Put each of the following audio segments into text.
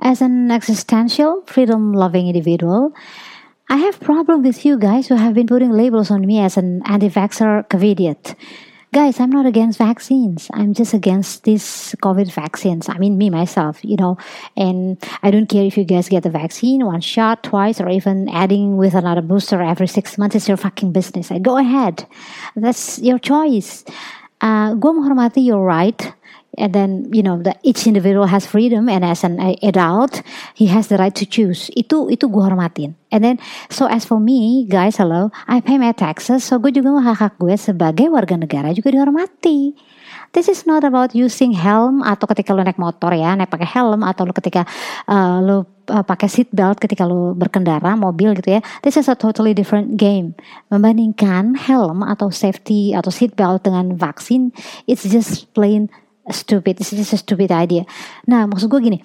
as an existential, freedom-loving individual, I have problem with you guys who have been putting labels on me as an anti-vaxxer covidiot. Guys, I'm not against vaccines. I'm just against these COVID vaccines. I mean, me myself, you know, and I don't care if you guys get the vaccine one shot, twice, or even adding with another booster every six months. It's your fucking business. Go ahead. That's your choice. Uh, gue menghormati your right and then you know the each individual has freedom and as an adult he has the right to choose itu itu gue hormatin and then so as for me guys hello I pay my taxes so gue juga hak hak gue sebagai warga negara juga dihormati This is not about using helm atau ketika lo naik motor ya, naik pakai helm atau lo ketika uh, lo uh, pakai seat belt ketika lo berkendara mobil gitu ya. This is a totally different game. Membandingkan helm atau safety atau seat belt dengan vaksin, it's just plain stupid, it's just a stupid idea. Nah, maksud gue gini,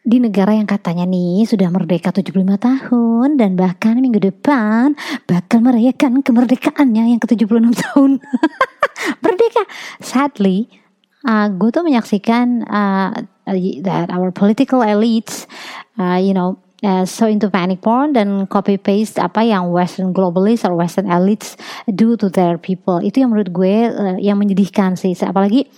di negara yang katanya nih sudah merdeka 75 tahun dan bahkan minggu depan bakal merayakan kemerdekaannya yang ke-76 tahun. merdeka. Sadly, uh, gue tuh menyaksikan uh, that our political elites, uh, you know, uh, so into panic porn dan copy paste apa yang Western globalists or Western elites do to their people. Itu yang menurut gue uh, yang menyedihkan sih. Apalagi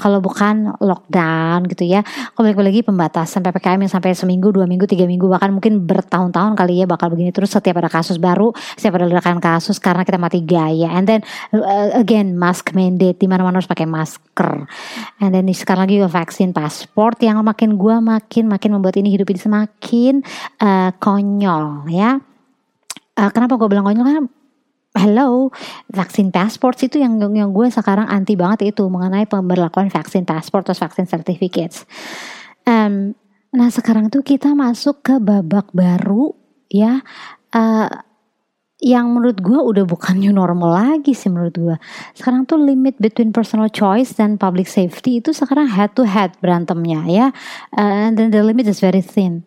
kalau bukan lockdown gitu ya. Kalau balik lagi pembatasan ppkm yang sampai seminggu dua minggu tiga minggu bahkan mungkin bertahun-tahun kali ya bakal begini terus setiap ada kasus baru setiap ada ledakan kasus karena kita mati gaya. And then uh, again mask mandate di mana-mana harus pakai masker. And then sekarang lagi vaksin pasport yang makin gua makin makin membuat ini hidup ini semakin uh, konyol ya. Uh, kenapa gue bilang konyol? Kan hello vaksin passport itu yang yang gue sekarang anti banget itu mengenai pemberlakuan vaksin passport atau vaksin certificates um, nah sekarang tuh kita masuk ke babak baru ya uh, yang menurut gue udah bukan new normal lagi sih menurut gue. Sekarang tuh limit between personal choice dan public safety itu sekarang head to head berantemnya ya. Uh, and then the limit is very thin.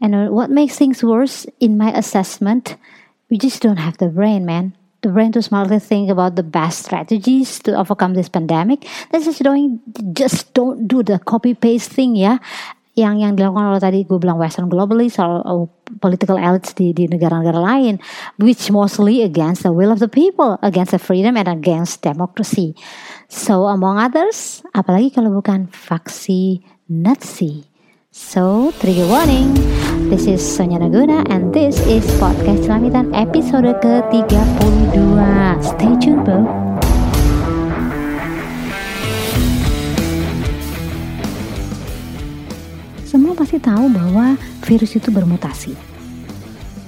And what makes things worse in my assessment, we just don't have the brain, man the brain to smartly think about the best strategies to overcome this pandemic. This is doing just don't do the copy paste thing ya. Yang yang dilakukan oleh tadi gue bilang Western globalist or, political elites di di negara-negara lain, which mostly against the will of the people, against the freedom and against democracy. So among others, apalagi kalau bukan faksi Nazi. So, trigger warning. This is Sonya Naguna and this is Podcast Selamitan episode ke-32. Stay tuned, bro. Semua pasti tahu bahwa virus itu bermutasi.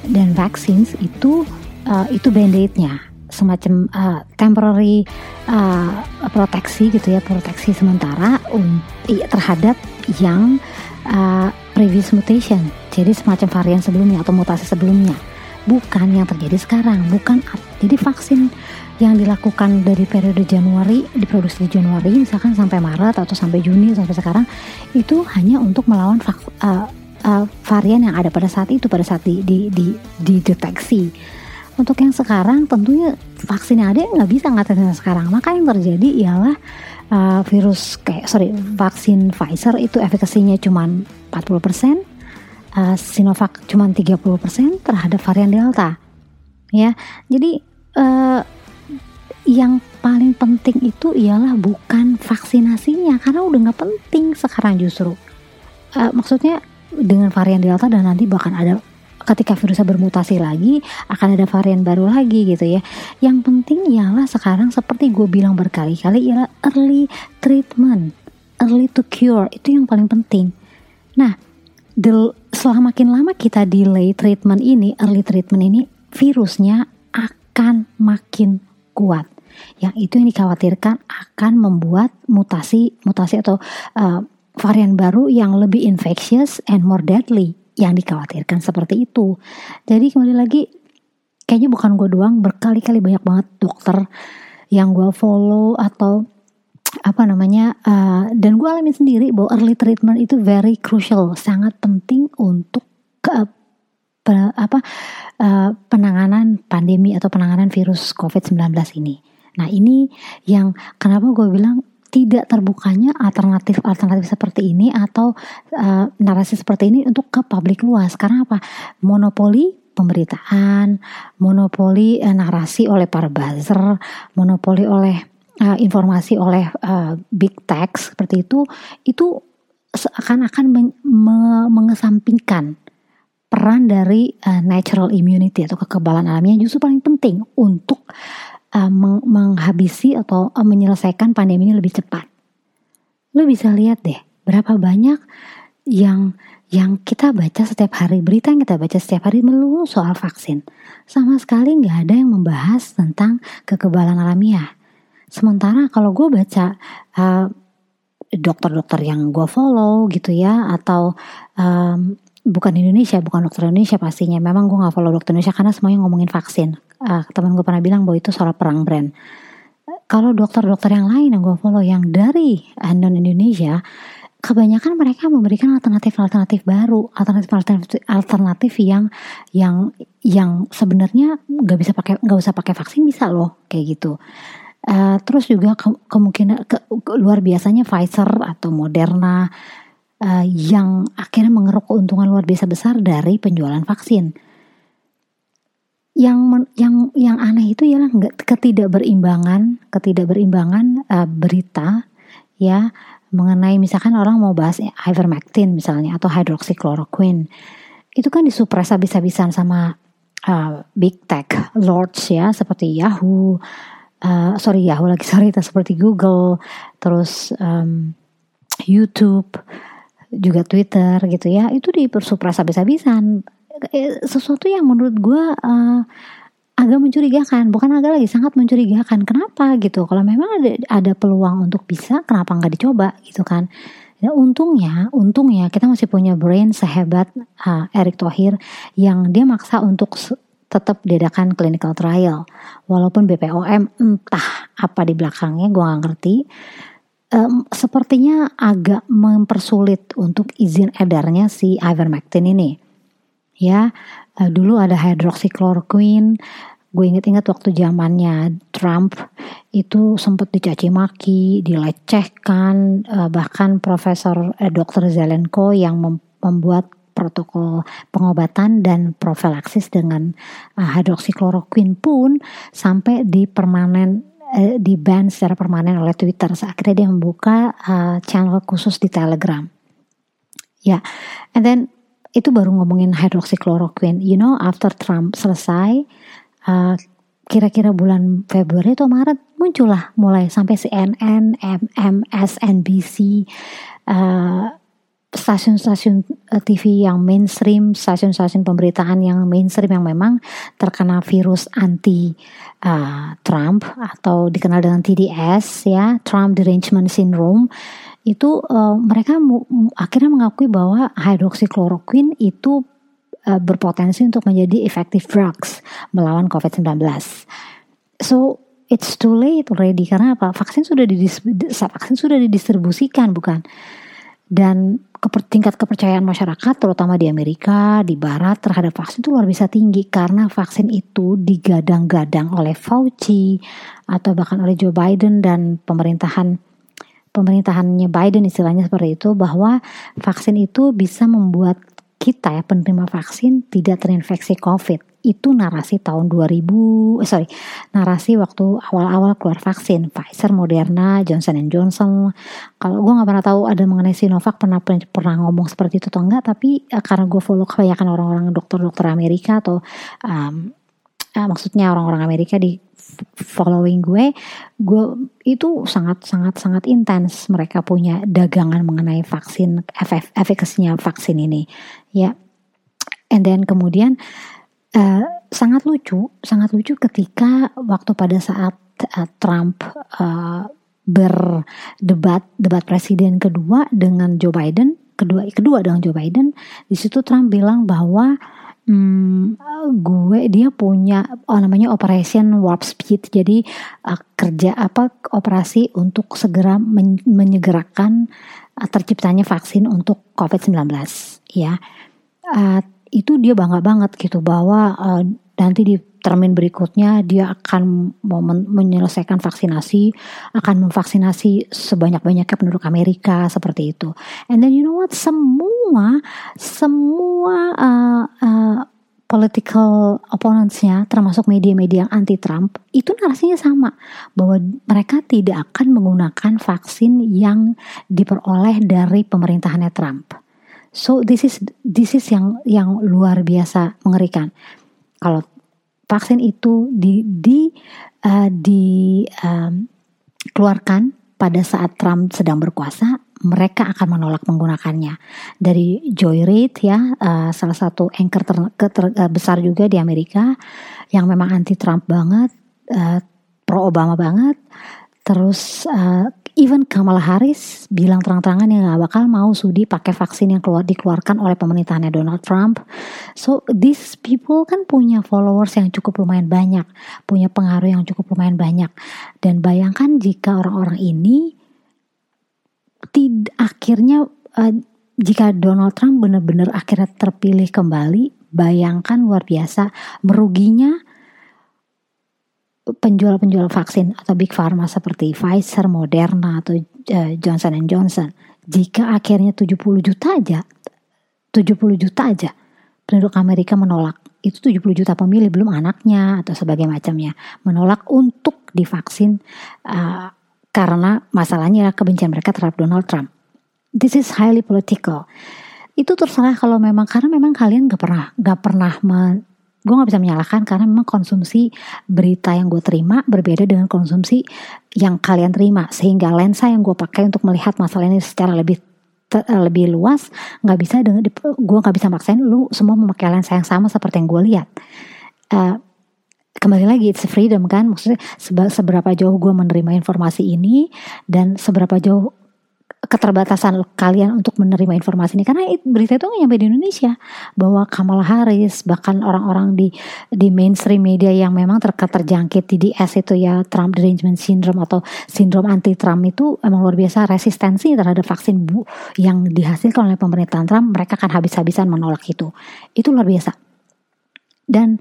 Dan vaccines itu uh, itu band-aidnya semacam uh, temporary uh, proteksi gitu ya proteksi sementara um, terhadap yang uh, previous mutation, jadi semacam varian sebelumnya atau mutasi sebelumnya, bukan yang terjadi sekarang, bukan jadi vaksin yang dilakukan dari periode Januari diproduksi di Januari misalkan sampai Maret atau sampai Juni sampai sekarang itu hanya untuk melawan uh, uh, varian yang ada pada saat itu pada saat di, di, di, dideteksi. Untuk yang sekarang tentunya vaksin yang ada nggak bisa ngatasin sekarang. Maka yang terjadi ialah uh, virus kayak sorry vaksin Pfizer itu efikasinya cuma 40%, uh, Sinovac cuma 30% terhadap varian Delta. Ya, jadi uh, yang paling penting itu ialah bukan vaksinasinya karena udah nggak penting sekarang justru. Uh, maksudnya dengan varian Delta dan nanti bahkan ada ketika virusnya bermutasi lagi akan ada varian baru lagi gitu ya yang penting ialah sekarang seperti gue bilang berkali-kali ialah early treatment early to cure itu yang paling penting nah del, setelah makin lama kita delay treatment ini early treatment ini virusnya akan makin kuat yang itu yang dikhawatirkan akan membuat mutasi mutasi atau uh, varian baru yang lebih infectious and more deadly yang dikhawatirkan seperti itu. Jadi kembali lagi, kayaknya bukan gue doang, berkali-kali banyak banget dokter yang gue follow atau apa namanya uh, dan gue alami sendiri bahwa early treatment itu very crucial sangat penting untuk ke pe, apa uh, penanganan pandemi atau penanganan virus COVID-19 ini. Nah ini yang kenapa gue bilang tidak terbukanya alternatif-alternatif seperti ini atau uh, narasi seperti ini untuk ke publik luas karena apa monopoli pemberitaan monopoli uh, narasi oleh para buzzer monopoli oleh uh, informasi oleh uh, big tech seperti itu itu seakan-akan men mengesampingkan peran dari uh, natural immunity atau kekebalan alamiah justru paling penting untuk uh, meng menghabisi atau uh, menyelesaikan pandemi ini lebih cepat. Lo bisa lihat deh berapa banyak yang yang kita baca setiap hari berita yang kita baca setiap hari melulu soal vaksin. Sama sekali nggak ada yang membahas tentang kekebalan alamiah. Sementara kalau gue baca uh, dokter-dokter yang gue follow gitu ya atau um, bukan Indonesia, bukan dokter Indonesia pastinya. Memang gue gak follow dokter Indonesia karena semuanya ngomongin vaksin. Uh, teman gue pernah bilang bahwa itu soal perang brand. Kalau dokter-dokter yang lain yang gue follow yang dari non Indonesia, kebanyakan mereka memberikan alternatif-alternatif baru, alternatif-alternatif alternatif yang yang yang sebenarnya nggak bisa pakai nggak usah pakai vaksin bisa loh kayak gitu. Uh, terus juga ke, kemungkinan ke, ke, luar biasanya Pfizer atau Moderna uh, yang akhirnya mengeruk keuntungan luar biasa besar dari penjualan vaksin. Yang yang yang aneh itu ialah nggak ketidakberimbangan, ketidakberimbangan uh, berita ya mengenai misalkan orang mau bahas ivermectin misalnya atau hydroxychloroquine itu kan disupres habis-habisan sama uh, big tech lords ya seperti Yahoo uh, sorry Yahoo lagi sorry seperti Google terus um, YouTube juga Twitter gitu ya. Itu dipersupras habis-habisan. Eh, sesuatu yang menurut gue uh, agak mencurigakan. Bukan agak lagi sangat mencurigakan. Kenapa gitu? Kalau memang ada ada peluang untuk bisa kenapa nggak dicoba gitu kan? Ya, untungnya untungnya kita masih punya brain sehebat uh, Erick Thohir yang dia maksa untuk tetap diadakan clinical trial. Walaupun BPOM entah apa di belakangnya gue gak ngerti. Um, sepertinya agak mempersulit untuk izin edarnya si ivermectin ini. Ya, uh, dulu ada hydroxychloroquine. Gue inget-inget waktu zamannya Trump itu sempat dicaci maki, dilecehkan, uh, bahkan Profesor uh, Dr. Zelenko yang mem membuat protokol pengobatan dan profilaksis dengan uh, hidroksikloroquine pun sampai di permanen uh, di ban secara permanen oleh Twitter. Akhirnya dia membuka uh, channel khusus di Telegram. Ya, yeah. and then itu baru ngomongin hidroksikloroquine. You know, after Trump selesai, uh, kira-kira bulan Februari atau Maret muncullah mulai sampai CNN, MSNBC, stasiun-stasiun eh, TV yang mainstream, stasiun-stasiun pemberitaan yang mainstream yang memang terkena virus anti uh, Trump atau dikenal dengan TDS ya, Trump Derangement Syndrome itu uh, mereka akhirnya mengakui bahwa hydroxychloroquine itu uh, berpotensi untuk menjadi effective drugs melawan COVID-19. So it's too late already karena apa? Vaksin sudah didis vaksin sudah didistribusikan bukan? Dan tingkat kepercayaan masyarakat terutama di Amerika, di barat terhadap vaksin itu luar biasa tinggi. Karena vaksin itu digadang-gadang oleh Fauci atau bahkan oleh Joe Biden dan pemerintahan pemerintahannya Biden istilahnya seperti itu bahwa vaksin itu bisa membuat kita ya penerima vaksin tidak terinfeksi COVID itu narasi tahun 2000 eh, sorry narasi waktu awal-awal keluar vaksin Pfizer, Moderna, Johnson Johnson. Kalau gue nggak pernah tahu ada mengenai Sinovac pernah pernah ngomong seperti itu atau enggak, tapi uh, karena gue follow kebanyakan orang-orang dokter-dokter Amerika atau um, uh, maksudnya orang-orang Amerika di following gue, gue itu sangat sangat sangat intens mereka punya dagangan mengenai vaksin efekasinya vaksin ini, ya. And then kemudian uh, sangat lucu, sangat lucu ketika waktu pada saat uh, Trump uh, berdebat debat presiden kedua dengan Joe Biden, kedua kedua dengan Joe Biden, di situ Trump bilang bahwa hmm, gue dia punya oh namanya operation warp speed. Jadi uh, kerja apa operasi untuk segera men menyegerakan uh, terciptanya vaksin untuk COVID-19 ya. Uh, itu dia bangga banget gitu bahwa uh, nanti di termin berikutnya dia akan mau menyelesaikan vaksinasi, akan memvaksinasi sebanyak-banyaknya penduduk Amerika seperti itu. And then you know what? Semua semua uh, uh, political opponentsnya termasuk media-media yang anti Trump itu narasinya sama bahwa mereka tidak akan menggunakan vaksin yang diperoleh dari pemerintahannya Trump. So this is this is yang yang luar biasa mengerikan. Kalau vaksin itu di di uh, di um, keluarkan pada saat Trump sedang berkuasa, mereka akan menolak menggunakannya. Dari Joy Reid ya, uh, salah satu anchor ter, ter, uh, besar juga di Amerika yang memang anti Trump banget, uh, pro Obama banget. Terus uh, even Kamala Harris bilang terang-terangan yang gak bakal mau sudi pakai vaksin yang keluar dikeluarkan oleh pemerintahannya Donald Trump. So these people kan punya followers yang cukup lumayan banyak, punya pengaruh yang cukup lumayan banyak. Dan bayangkan jika orang-orang ini akhirnya uh, jika Donald Trump benar-benar akhirnya terpilih kembali, bayangkan luar biasa meruginya penjual-penjual vaksin atau big pharma seperti Pfizer, Moderna atau uh, Johnson Johnson jika akhirnya 70 juta aja 70 juta aja penduduk Amerika menolak itu 70 juta pemilih belum anaknya atau sebagai macamnya menolak untuk divaksin uh, karena masalahnya kebencian mereka terhadap Donald Trump. This is highly political. Itu terserah kalau memang karena memang kalian gak pernah gak pernah gue gak bisa menyalahkan karena memang konsumsi berita yang gue terima berbeda dengan konsumsi yang kalian terima. Sehingga lensa yang gue pakai untuk melihat masalah ini secara lebih lebih luas nggak bisa dengan gue nggak bisa maksain lu semua memakai lensa yang sama seperti yang gue lihat. Uh, kembali lagi it's freedom kan? Maksudnya seberapa jauh gue menerima informasi ini dan seberapa jauh keterbatasan kalian untuk menerima informasi ini. Karena berita itu nyampe di Indonesia. Bahwa Kamala Harris bahkan orang-orang di di mainstream media yang memang ter terjangkit TDS itu ya Trump derangement syndrome atau sindrom anti Trump itu emang luar biasa resistensi terhadap vaksin bu yang dihasilkan oleh pemerintahan Trump. Mereka akan habis-habisan menolak itu. Itu luar biasa. Dan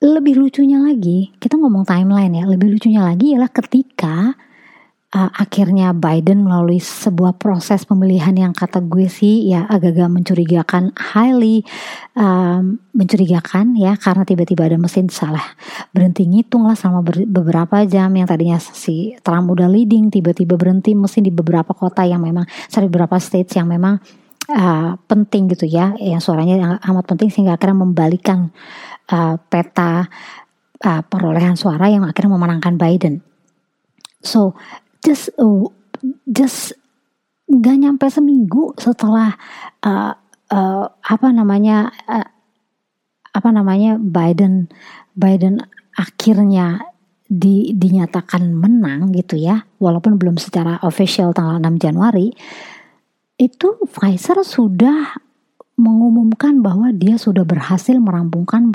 lebih lucunya lagi kita ngomong timeline ya lebih lucunya lagi ialah ketika uh, akhirnya Biden melalui sebuah proses pemilihan yang kata gue sih ya agak-agak mencurigakan, highly um, mencurigakan ya karena tiba-tiba ada mesin salah berhenti ngitung lah selama beberapa jam yang tadinya si Trump udah leading tiba-tiba berhenti mesin di beberapa kota yang memang sorry beberapa states yang memang uh, penting gitu ya yang suaranya amat penting sehingga akhirnya membalikan uh, peta uh, perolehan suara yang akhirnya memenangkan Biden. So just uh, just nggak nyampe seminggu setelah uh, uh, apa namanya uh, apa namanya Biden Biden akhirnya di, dinyatakan menang gitu ya walaupun belum secara official tanggal 6 Januari itu Pfizer sudah mengumumkan bahwa dia sudah berhasil merampungkan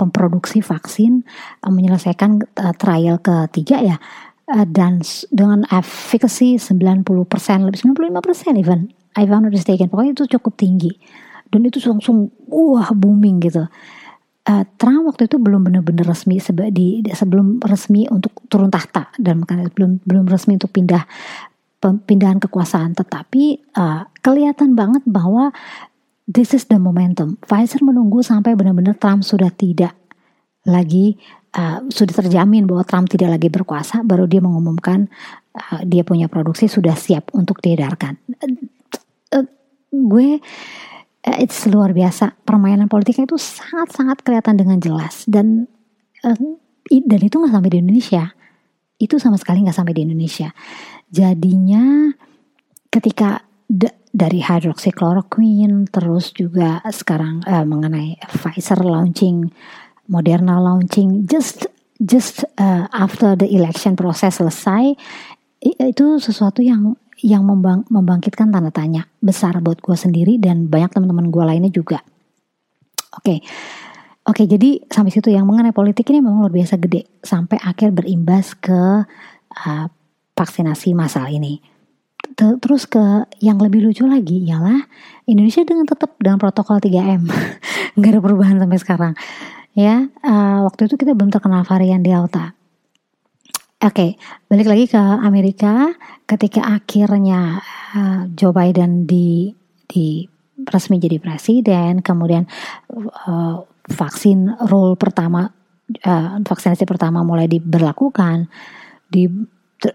pemproduksi vaksin menyelesaikan uh, trial ketiga ya uh, dan dengan efficacy 90% lebih 95% even if I'm not mistaken. Pokoknya itu cukup tinggi. Dan itu langsung wah booming gitu. Uh, Trump waktu itu belum benar-benar resmi seba, di, sebelum resmi untuk turun tahta. Dan belum belum resmi untuk pindah pindahan kekuasaan. Tetapi uh, kelihatan banget bahwa this is the momentum. Pfizer menunggu sampai benar-benar Trump sudah tidak lagi uh, sudah terjamin bahwa Trump tidak lagi berkuasa, baru dia mengumumkan uh, dia punya produksi sudah siap untuk diedarkan. Uh, uh, gue uh, it's luar biasa permainan politiknya itu sangat-sangat kelihatan dengan jelas dan uh, dan itu nggak sampai di Indonesia, itu sama sekali nggak sampai di Indonesia. Jadinya ketika dari hydroxychloroquine terus juga sekarang uh, mengenai Pfizer launching Moderna launching just just uh, after the election proses selesai itu sesuatu yang yang membang, membangkitkan tanda tanya besar buat gue sendiri dan banyak teman-teman gue lainnya juga. Oke, okay. oke okay, jadi sampai situ yang mengenai politik ini memang luar biasa gede sampai akhir berimbas ke uh, vaksinasi massal ini. Terus ke yang lebih lucu lagi ialah Indonesia dengan tetap dengan protokol 3M, nggak ada perubahan sampai sekarang ya uh, waktu itu kita belum terkenal varian delta. Oke, okay, balik lagi ke Amerika. Ketika akhirnya uh, Joe Biden di di resmi jadi presiden, kemudian uh, vaksin role pertama uh, vaksinasi pertama mulai diberlakukan di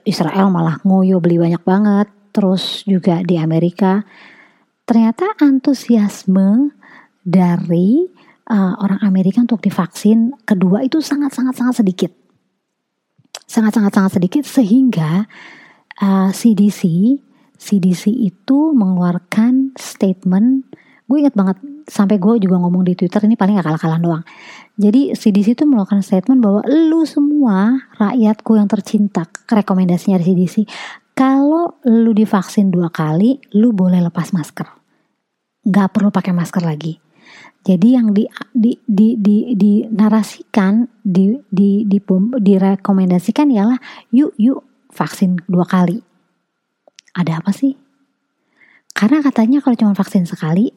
Israel malah ngoyo beli banyak banget, terus juga di Amerika. Ternyata antusiasme dari uh, orang Amerika untuk divaksin kedua itu sangat sangat sangat sedikit. Sangat-sangat-sangat sedikit sehingga uh, CDC CDC itu mengeluarkan statement gue inget banget sampai gue juga ngomong di Twitter ini paling gak kalah-kalah doang. Jadi CDC itu mengeluarkan statement bahwa lu semua rakyatku yang tercinta rekomendasinya dari CDC kalau lu divaksin dua kali lu boleh lepas masker. Nggak perlu pakai masker lagi jadi yang di di di di, di narasikan di di di direkomendasikan ialah yuk yuk vaksin dua kali. Ada apa sih? Karena katanya kalau cuma vaksin sekali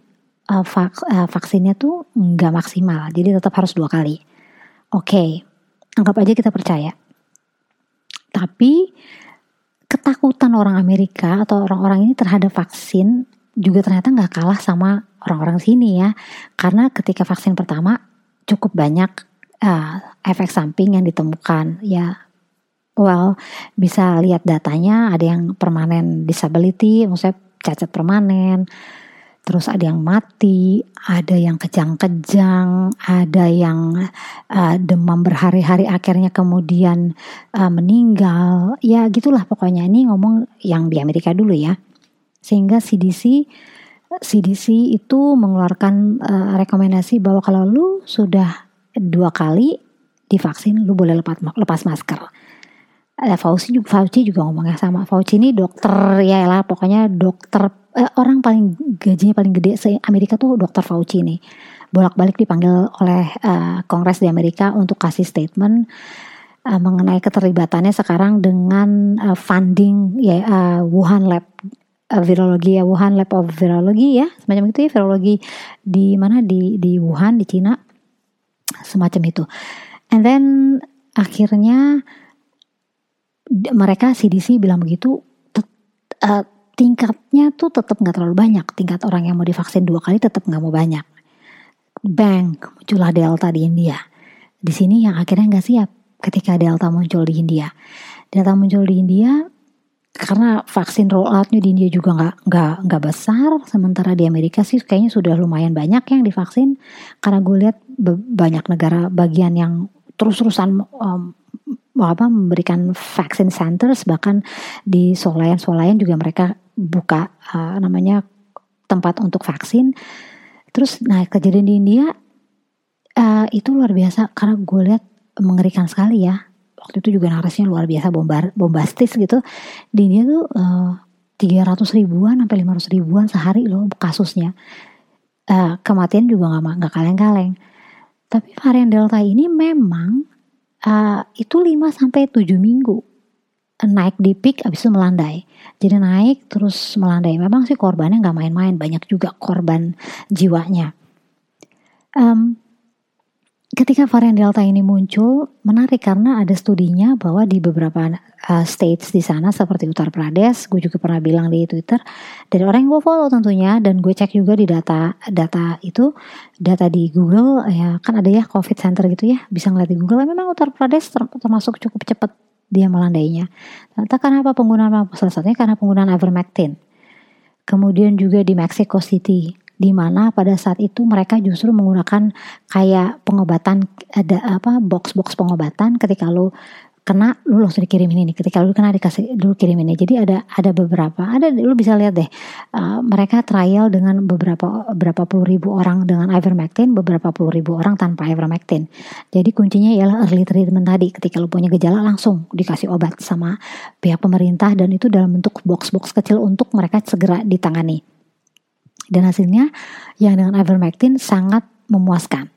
uh, vak, uh, vaksinnya tuh nggak maksimal, jadi tetap harus dua kali. Oke, okay, anggap aja kita percaya. Tapi ketakutan orang Amerika atau orang-orang ini terhadap vaksin juga ternyata nggak kalah sama orang-orang sini ya. Karena ketika vaksin pertama cukup banyak uh, efek samping yang ditemukan ya. Well, bisa lihat datanya ada yang permanen disability, maksudnya cacat permanen, terus ada yang mati, ada yang kejang-kejang, ada yang uh, demam berhari-hari akhirnya kemudian uh, meninggal. Ya gitulah pokoknya ini ngomong yang di Amerika dulu ya sehingga CDC CDC itu mengeluarkan uh, rekomendasi bahwa kalau lu sudah dua kali divaksin lu boleh lepas lepas masker. Uh, Fauci juga Fauci juga ngomongnya sama. Fauci ini dokter ya lah pokoknya dokter uh, orang paling gajinya paling gede se Amerika tuh dokter Fauci nih. Bolak-balik dipanggil oleh uh, Kongres di Amerika untuk kasih statement mengenai keterlibatannya sekarang dengan uh, funding ya uh, Wuhan Lab virologi ya Wuhan Lab of Virology ya semacam itu ya virologi di mana? Di di Wuhan di Cina. Semacam itu. And then akhirnya mereka CDC bilang begitu uh, tingkatnya tuh tetap nggak terlalu banyak. Tingkat orang yang mau divaksin dua kali tetap nggak mau banyak. Bang muncullah delta di India. Di sini yang akhirnya nggak siap ketika delta muncul di India. Delta muncul di India karena vaksin rolloutnya di India juga nggak nggak nggak besar. Sementara di Amerika sih kayaknya sudah lumayan banyak yang divaksin. Karena gue lihat banyak negara bagian yang terus-terusan um, apa memberikan vaksin centers. Bahkan di swalayan-swalayan juga mereka buka uh, namanya tempat untuk vaksin. Terus nah kejadian di India uh, itu luar biasa. Karena gue lihat mengerikan sekali ya waktu itu juga narasinya luar biasa bombar bombastis gitu. Di India tuh eh, tiga ratus ribuan sampai lima ratus ribuan sehari loh kasusnya. Uh, kematian juga nggak nggak kaleng-kaleng. Tapi varian delta ini memang uh, itu 5 sampai tujuh minggu naik di peak abis itu melandai. Jadi naik terus melandai. Memang sih korbannya nggak main-main banyak juga korban jiwanya. Um, ketika varian Delta ini muncul, menarik karena ada studinya bahwa di beberapa uh, states di sana seperti Uttar Pradesh, gue juga pernah bilang di Twitter, dari orang yang gue follow tentunya, dan gue cek juga di data data itu, data di Google, ya kan ada ya COVID Center gitu ya, bisa ngeliat di Google, memang Uttar Pradesh termasuk cukup cepat dia melandainya. Ternyata karena apa penggunaan salah satunya karena penggunaan ivermectin. Kemudian juga di Mexico City, di mana pada saat itu mereka justru menggunakan kayak pengobatan ada apa box-box pengobatan ketika lu kena lu langsung dikirim ini ketika lu kena dikasih dulu kirim ini. Jadi ada ada beberapa ada lu bisa lihat deh uh, mereka trial dengan beberapa berapa puluh ribu orang dengan ivermectin beberapa puluh ribu orang tanpa ivermectin. Jadi kuncinya ialah early treatment tadi ketika lu punya gejala langsung dikasih obat sama pihak pemerintah dan itu dalam bentuk box-box kecil untuk mereka segera ditangani dan hasilnya yang dengan ivermectin sangat memuaskan.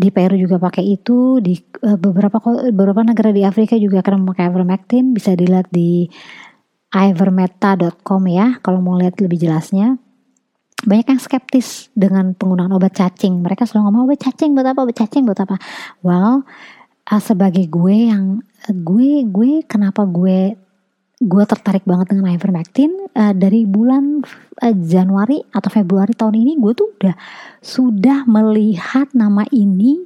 Di Peru juga pakai itu, di uh, beberapa beberapa negara di Afrika juga akan memakai ivermectin, bisa dilihat di ivermeta.com ya kalau mau lihat lebih jelasnya. banyak yang skeptis dengan penggunaan obat cacing. Mereka selalu ngomong obat cacing buat apa, obat cacing buat apa. Well, uh, sebagai gue yang gue gue kenapa gue gue tertarik banget dengan ivermectin uh, dari bulan uh, Januari atau Februari tahun ini gue tuh udah sudah melihat nama ini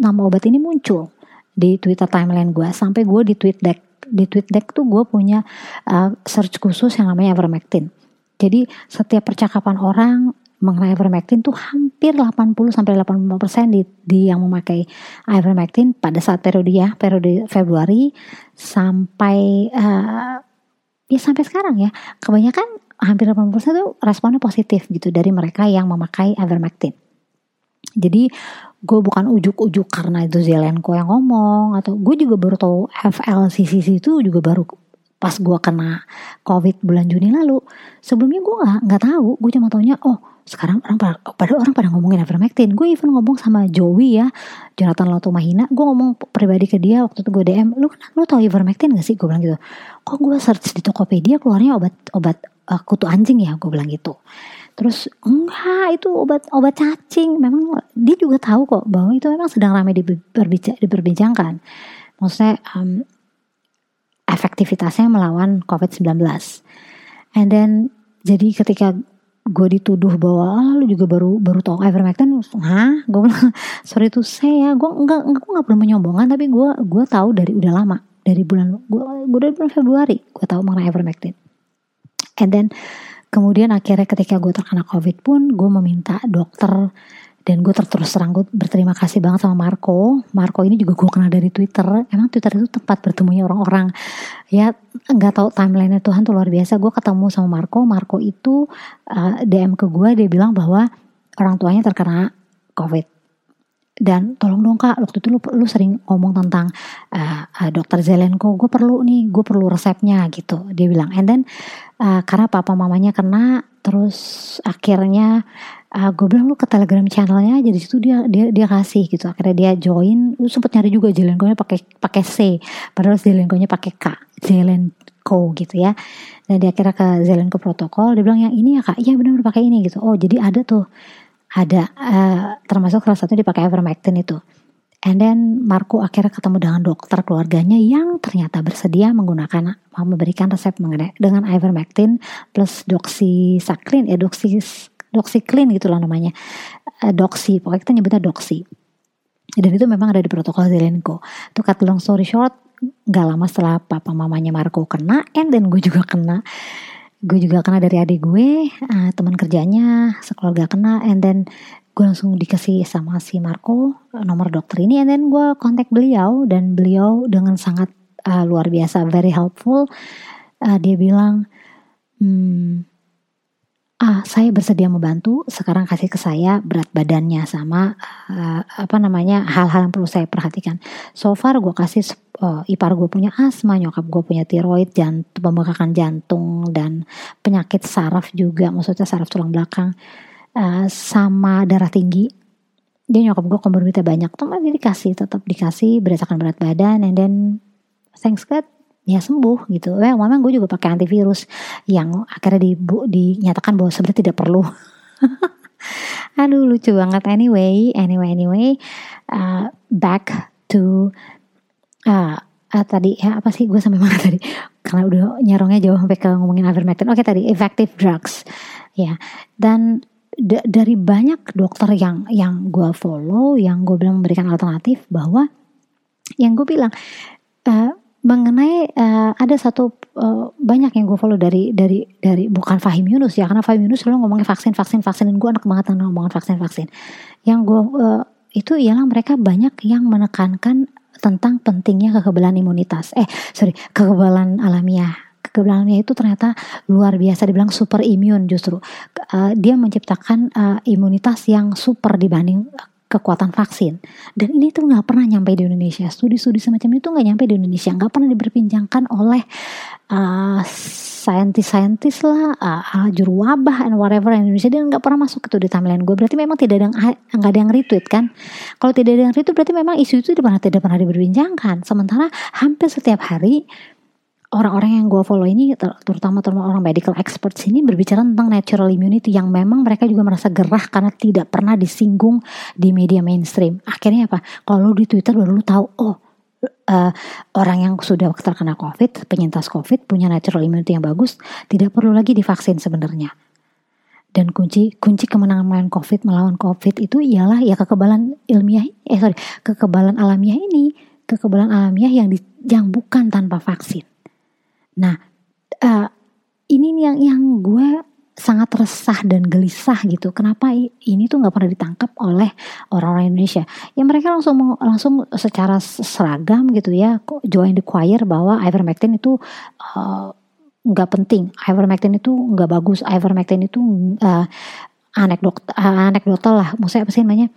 nama obat ini muncul di Twitter timeline gue sampai gue di tweet deck di tweet deck tuh gue punya uh, search khusus yang namanya ivermectin. Jadi setiap percakapan orang mengenai ivermectin tuh hampir 80 sampai 85% di, di yang memakai ivermectin pada saat periode ya, periode Februari sampai uh, ya sampai sekarang ya. Kebanyakan hampir 80% tuh responnya positif gitu dari mereka yang memakai ivermectin. Jadi gue bukan ujuk-ujuk karena itu Zelenko yang ngomong atau gue juga baru tahu FLCCC itu juga baru pas gue kena covid bulan Juni lalu sebelumnya gue nggak nggak tahu gue cuma taunya oh sekarang orang pada, orang pada ngomongin ivermectin. Gue even ngomong sama Joey ya Jonathan Mahina gue ngomong pribadi ke dia waktu itu gue DM lu lu tau ivermectin gak sih? Gue bilang gitu. Kok gue search di Tokopedia keluarnya obat obat uh, kutu anjing ya? Gue bilang gitu. Terus enggak itu obat obat cacing. Memang dia juga tahu kok bahwa itu memang sedang ramai diperbincangkan. Maksudnya um, efektivitasnya melawan COVID-19. And then jadi ketika gue dituduh bahwa ah, lu juga baru baru tahu ivermectin, hah? Gue bilang sorry tuh saya, gue enggak gue enggak pernah menyombongan, tapi gue gue tahu dari udah lama dari bulan gue gue dari bulan Februari gue tahu mengenai ivermectin. And then kemudian akhirnya ketika gue terkena covid pun gue meminta dokter dan gue terus terang gue berterima kasih banget sama Marco. Marco ini juga gue kenal dari Twitter. Emang Twitter itu tempat bertemunya orang-orang. Ya nggak tahu timeline Tuhan tuh luar biasa. Gue ketemu sama Marco. Marco itu uh, eh, DM ke gue dia bilang bahwa orang tuanya terkena COVID. Dan tolong dong kak waktu itu lu, lu sering ngomong tentang uh, uh, dokter Zelenko. Gue perlu nih gue perlu resepnya gitu. Dia bilang. And then uh, karena papa mamanya kena terus akhirnya uh, gue bilang lu ke telegram channelnya aja di situ dia dia dia kasih gitu. Akhirnya dia join. Lu sempet nyari juga Zelenko nya pakai pakai C. Padahal Zelenko nya pakai K Zelenko gitu ya. Dan dia akhirnya ke Zelenko protokol. Dia bilang yang ini ya kak? Iya benar pakai ini gitu. Oh jadi ada tuh. Ada uh, termasuk salah satu dipakai ivermectin itu. And then Marco akhirnya ketemu dengan dokter keluarganya yang ternyata bersedia menggunakan memberikan resep mengenai dengan ivermectin plus doxycycline ya doxy doxycline gitu loh namanya. Uh, doxy pokoknya kita nyebutnya doxy. Dan itu memang ada di protokol Zelenko. To cut long story short nggak lama setelah papa mamanya Marco kena and then gue juga kena. Gue juga kena dari adik gue uh, teman kerjanya sekeluarga kena and then gue langsung dikasih sama si Marco nomor dokter ini and then gue kontak beliau dan beliau dengan sangat uh, luar biasa very helpful. Uh, dia bilang hmm, ah saya bersedia membantu. Sekarang kasih ke saya berat badannya sama uh, apa namanya hal-hal yang perlu saya perhatikan. So far gue kasih uh, ipar gue punya asma nyokap gue punya tiroid jantung pembengkakan jantung dan penyakit saraf juga maksudnya saraf tulang belakang. Uh, sama darah tinggi. Dia nyokap gue komorbidnya banyak. Teman dia dikasih tetap dikasih berdasarkan berat badan and then thanks God ya sembuh gitu. Eh, memang gue juga pakai antivirus yang akhirnya di, bu, dinyatakan bahwa sebenarnya tidak perlu. Aduh lucu banget. Anyway, anyway, anyway, uh, back to uh, uh, tadi ya apa sih gue sampai mana tadi? Karena udah nyarongnya jauh sampai ke ngomongin ivermectin. Oke okay, tadi effective drugs, ya. Dan dari banyak dokter yang yang gue follow, yang gue bilang memberikan alternatif bahwa yang gue bilang uh, mengenai uh, ada satu uh, banyak yang gue follow dari dari dari bukan Fahim Yunus ya karena Fahim Yunus selalu ngomongin vaksin vaksin vaksin dan gue anak banget ngomongin vaksin vaksin. Yang gue uh, itu ialah mereka banyak yang menekankan tentang pentingnya kekebalan imunitas. Eh sorry kekebalan alamiah. Kekebalan alamiah itu ternyata luar biasa dibilang super imun justru. Uh, dia menciptakan uh, imunitas yang super dibanding kekuatan vaksin. Dan ini tuh nggak pernah nyampe di Indonesia. Studi-studi semacam itu nggak nyampe di Indonesia. Nggak pernah diperbincangkan oleh uh, saintis-saintis lah uh, juru wabah and whatever in Indonesia. Dia nggak pernah masuk itu di timeline gue berarti memang tidak ada yang nggak ada yang retweet kan? Kalau tidak ada yang retweet berarti memang isu itu tidak pernah tidak pernah diperbincangkan. Sementara hampir setiap hari orang-orang yang gue follow ini terutama terutama orang medical experts ini berbicara tentang natural immunity yang memang mereka juga merasa gerah karena tidak pernah disinggung di media mainstream. Akhirnya apa? Kalau di Twitter baru lu tahu, oh uh, orang yang sudah terkena COVID, penyintas COVID punya natural immunity yang bagus, tidak perlu lagi divaksin sebenarnya. Dan kunci kunci kemenangan melawan COVID melawan COVID itu ialah ya kekebalan ilmiah eh sorry kekebalan alamiah ini kekebalan alamiah yang di, yang bukan tanpa vaksin. Nah, uh, ini yang yang gue sangat resah dan gelisah gitu. Kenapa ini tuh nggak pernah ditangkap oleh orang-orang Indonesia? Ya mereka langsung langsung secara seragam gitu ya, join the choir bahwa ivermectin itu uh, nggak penting, ivermectin itu nggak bagus, ivermectin itu uh, anekdot uh, anekdotal lah, maksudnya apa sih namanya?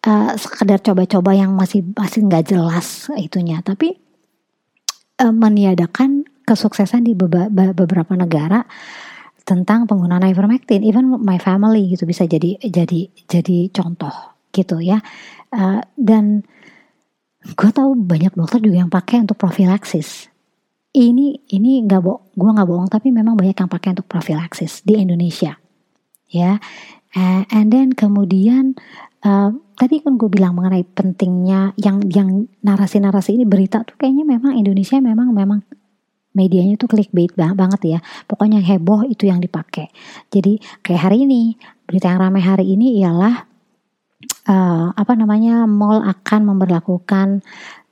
Uh, sekedar coba-coba yang masih masih nggak jelas itunya, tapi uh, meniadakan kesuksesan di beberapa negara tentang penggunaan ivermectin, even my family gitu bisa jadi jadi jadi contoh gitu ya. Uh, dan gue tahu banyak dokter juga yang pakai untuk profilaksis. Ini ini nggak bohong, gue nggak bohong, tapi memang banyak yang pakai untuk profilaksis di Indonesia, ya. Uh, and then kemudian uh, tadi kan gue bilang mengenai pentingnya yang yang narasi-narasi ini berita tuh kayaknya memang Indonesia memang memang medianya tuh clickbait banget ya. Pokoknya yang heboh itu yang dipakai. Jadi kayak hari ini berita yang ramai hari ini ialah uh, apa namanya mall akan memperlakukan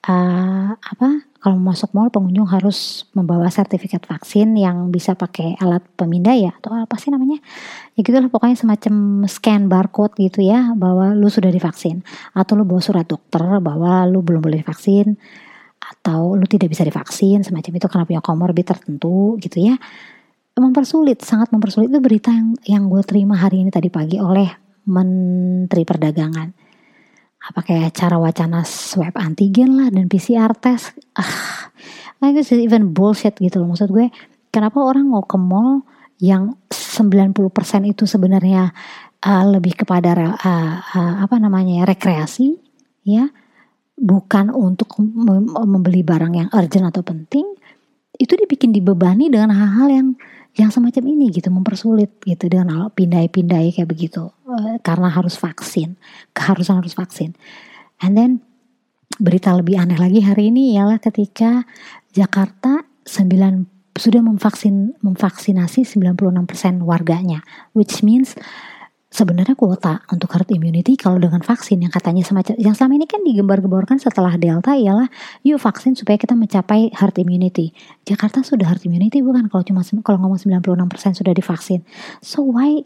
uh, apa kalau masuk mall pengunjung harus membawa sertifikat vaksin yang bisa pakai alat pemindai ya atau apa sih namanya ya gitu lah pokoknya semacam scan barcode gitu ya bahwa lu sudah divaksin atau lu bawa surat dokter bahwa lu belum boleh divaksin atau lu tidak bisa divaksin semacam itu karena punya komorbid tertentu gitu ya. Mempersulit sangat mempersulit. Itu berita yang yang gue terima hari ini tadi pagi oleh Menteri Perdagangan. Apa kayak cara wacana swab antigen lah dan PCR test. Ah itu even bullshit gitu loh maksud gue. Kenapa orang mau ke mall yang 90% itu sebenarnya uh, lebih kepada uh, uh, apa namanya rekreasi ya bukan untuk membeli barang yang urgent atau penting itu dibikin dibebani dengan hal-hal yang yang semacam ini gitu mempersulit gitu dengan hal pindai-pindai kayak begitu. Uh, karena harus vaksin keharusan harus vaksin. And then berita lebih aneh lagi hari ini ialah ketika Jakarta 9 sudah memvaksin memvaksinasi 96% warganya which means sebenarnya kuota untuk herd immunity kalau dengan vaksin yang katanya semacam yang selama ini kan digembar-gemborkan setelah delta ialah yuk vaksin supaya kita mencapai herd immunity. Jakarta sudah herd immunity bukan kalau cuma kalau ngomong 96% sudah divaksin. So why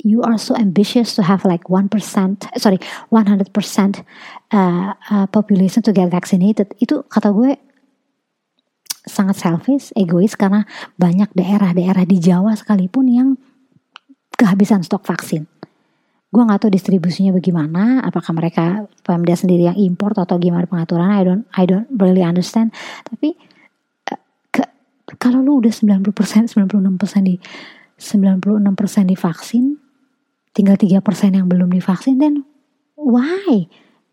you are so ambitious to have like 1% sorry 100% uh, uh, population to get vaccinated itu kata gue sangat selfish, egois karena banyak daerah-daerah di Jawa sekalipun yang kehabisan stok vaksin. Gue nggak tahu distribusinya bagaimana, apakah mereka Pemda sendiri yang import atau gimana pengaturan, I don't I don't really understand. Tapi uh, ke, kalau lu udah 90%, 96% di 96% divaksin, tinggal 3% yang belum divaksin, dan why?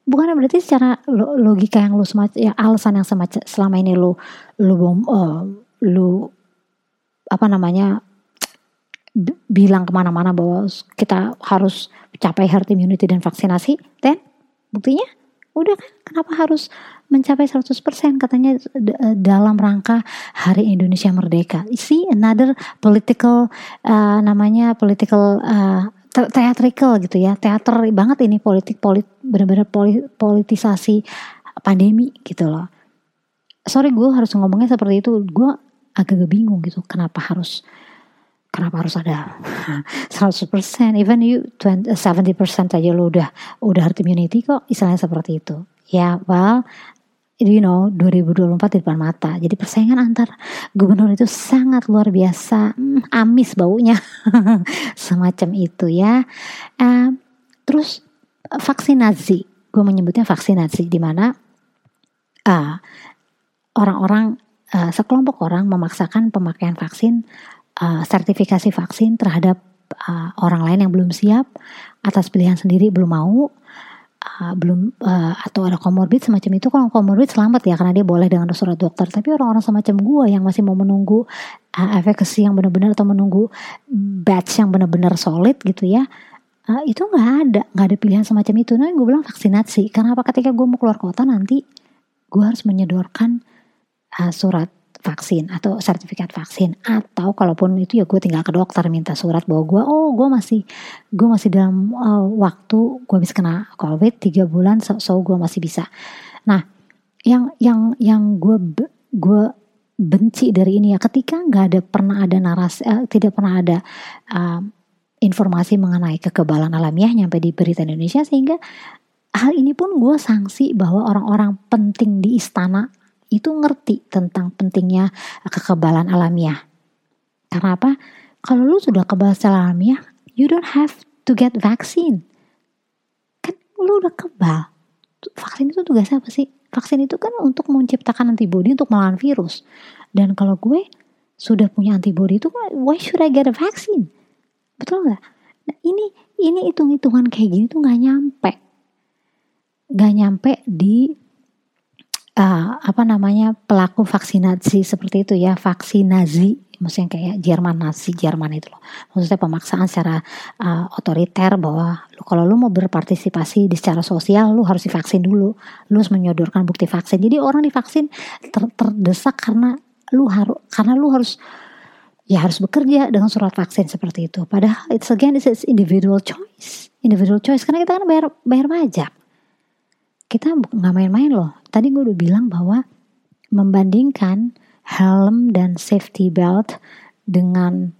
Bukan berarti secara logika yang lu semacam ya alasan yang semacam selama ini lu lu bom uh, lu apa namanya bilang ke mana-mana bahwa kita harus capai herd immunity dan vaksinasi, dan buktinya udah kan kenapa harus mencapai 100% katanya dalam rangka Hari Indonesia Merdeka. See another political uh, namanya political uh, theatrical gitu ya, teater banget ini politik polit benar-benar politisasi pandemi gitu loh. Sorry gue harus ngomongnya seperti itu, gue agak bingung gitu kenapa harus kenapa harus ada 100% even you 20, 70% aja lo udah udah herd immunity kok istilahnya seperti itu. Ya well you know 2024 di depan mata. Jadi persaingan antar gubernur itu sangat luar biasa. Hmm, amis baunya. Semacam itu ya. Uh, terus vaksinasi. Gue menyebutnya vaksinasi di mana uh, orang-orang uh, sekelompok orang memaksakan pemakaian vaksin uh, sertifikasi vaksin terhadap uh, orang lain yang belum siap atas pilihan sendiri belum mau uh, belum uh, atau ada komorbid semacam itu. Kalau komorbid selamat ya karena dia boleh dengan surat dokter. Tapi orang-orang semacam gue yang masih mau menunggu uh, efekasi yang benar-benar atau menunggu batch yang benar-benar solid gitu ya uh, itu nggak ada nggak ada pilihan semacam itu. Nah gue bilang vaksinasi. Karena apa? Ketika gue mau keluar kota nanti gue harus menyedorkan uh, surat vaksin atau sertifikat vaksin. Atau kalaupun itu ya gue tinggal ke dokter minta surat bahwa gue oh gue masih gue masih dalam uh, waktu gue bisa kena covid tiga bulan so, so gue masih bisa. Nah yang yang yang gue gue benci dari ini ya ketika nggak ada pernah ada narasi uh, tidak pernah ada uh, informasi mengenai kekebalan alamiah nyampe di berita Indonesia sehingga hal ini pun gue sanksi bahwa orang-orang penting di istana itu ngerti tentang pentingnya kekebalan alamiah. Karena apa? Kalau lu sudah kebal secara alamiah, you don't have to get vaccine. Kan lu udah kebal. Vaksin itu tugasnya apa sih? Vaksin itu kan untuk menciptakan antibodi untuk melawan virus. Dan kalau gue sudah punya antibodi itu, why should I get a vaccine? Betul nggak? Nah, ini ini hitung-hitungan kayak gini tuh nggak nyampe, nggak nyampe di uh, apa namanya pelaku vaksinasi seperti itu ya vaksinasi maksudnya kayak Jerman Nazi Jerman itu loh. Maksudnya pemaksaan secara uh, otoriter bahwa lu, kalau lu mau berpartisipasi di secara sosial lu harus divaksin dulu. Lu harus menyodorkan bukti vaksin. Jadi orang divaksin ter, terdesak karena lu harus karena lu harus ya harus bekerja dengan surat vaksin seperti itu. Padahal it's again it's individual choice. Individual choice karena kita kan bayar bayar pajak kita nggak main-main loh. Tadi gue udah bilang bahwa membandingkan helm dan safety belt dengan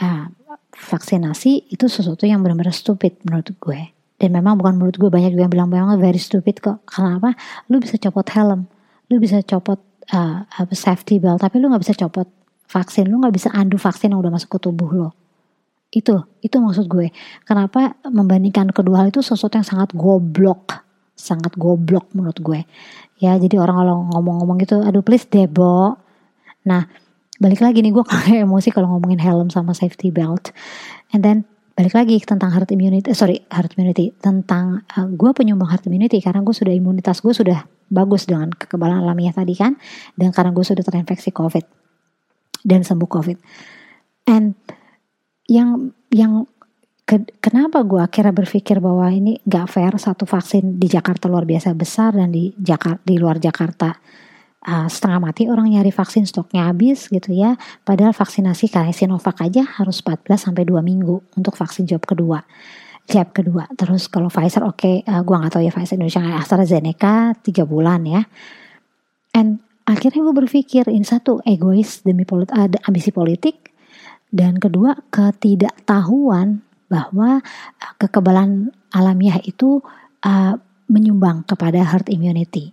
uh, vaksinasi itu sesuatu yang benar-benar stupid menurut gue. Dan memang bukan menurut gue banyak juga yang bilang memang very stupid kok. Karena apa? Lu bisa copot helm, lu bisa copot uh, safety belt, tapi lu nggak bisa copot vaksin, lu nggak bisa andu vaksin yang udah masuk ke tubuh lo. Itu, itu maksud gue. Kenapa membandingkan kedua hal itu sesuatu yang sangat goblok sangat goblok menurut gue. Ya jadi orang kalau ngomong-ngomong gitu aduh please debo. Nah balik lagi nih gue kayak emosi kalau ngomongin helm sama safety belt. And then balik lagi tentang herd immunity eh, sorry herd immunity. Tentang uh, gue penyumbang herd immunity karena gue sudah imunitas gue sudah bagus dengan kekebalan alamiah tadi kan dan karena gue sudah terinfeksi covid dan sembuh covid. And yang yang kenapa gue akhirnya berpikir bahwa ini gak fair satu vaksin di Jakarta luar biasa besar dan di Jakarta di luar Jakarta uh, setengah mati orang nyari vaksin stoknya habis gitu ya. Padahal vaksinasi kayak Sinovac aja harus 14 sampai 2 minggu untuk vaksin jawab kedua. Jab kedua. Terus kalau Pfizer oke okay, uh, gue nggak tahu ya Pfizer Indonesia AstraZeneca 3 bulan ya. And akhirnya gue berpikir ini satu egois demi polit, uh, ambisi politik. Dan kedua ketidaktahuan bahwa uh, kekebalan alamiah itu uh, menyumbang kepada herd immunity.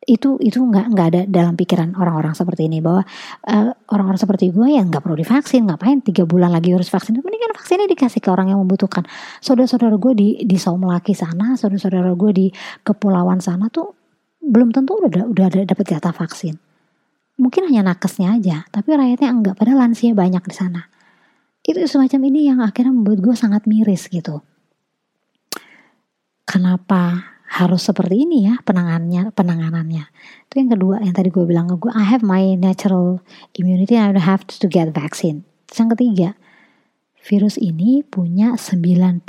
Itu itu nggak nggak ada dalam pikiran orang-orang seperti ini bahwa uh, orang-orang seperti gue yang nggak perlu divaksin ngapain tiga bulan lagi harus vaksin? Mendingan vaksinnya dikasih ke orang yang membutuhkan. Saudara-saudara gue di di Saumlaki sana saudara-saudara gue di kepulauan sana tuh belum tentu udah udah ada dapat jatah vaksin. Mungkin hanya nakesnya aja tapi rakyatnya enggak. Padahal lansia banyak di sana itu semacam ini yang akhirnya membuat gue sangat miris gitu. Kenapa harus seperti ini ya penanganannya penanganannya? Itu yang kedua yang tadi gue bilang gue I have my natural immunity and I have to get vaccine. Terus yang ketiga virus ini punya 99%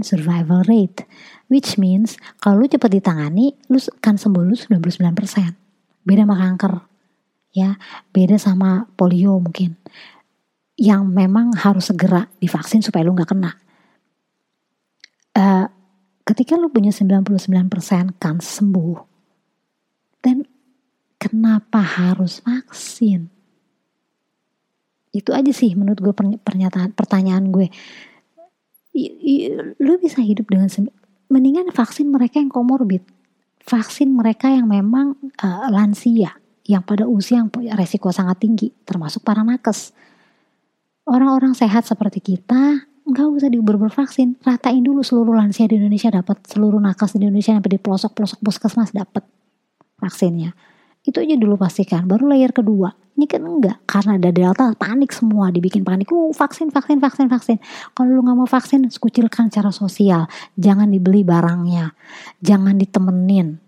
survival rate which means kalau lu cepat ditangani lu kan sembuh lu 99% beda sama kanker ya. Beda sama polio mungkin yang memang harus segera divaksin supaya lu nggak kena. Uh, ketika lu punya 99% kan sembuh, dan kenapa harus vaksin? Itu aja sih menurut gue pernyataan pertanyaan gue. Lu bisa hidup dengan mendingan vaksin mereka yang komorbid, vaksin mereka yang memang uh, lansia, yang pada usia yang resiko sangat tinggi, termasuk para nakes Orang-orang sehat seperti kita nggak usah diuber vaksin ratain dulu seluruh lansia di Indonesia dapat seluruh nakes di Indonesia sampai di pelosok pelosok puskesmas dapat vaksinnya itu aja dulu pastikan baru layer kedua Ini kan enggak, karena ada delta panik semua, dibikin panik. Uh, vaksin, vaksin, vaksin, vaksin. Kalau lu nggak mau vaksin, kucilkan secara sosial. Jangan dibeli barangnya, jangan ditemenin,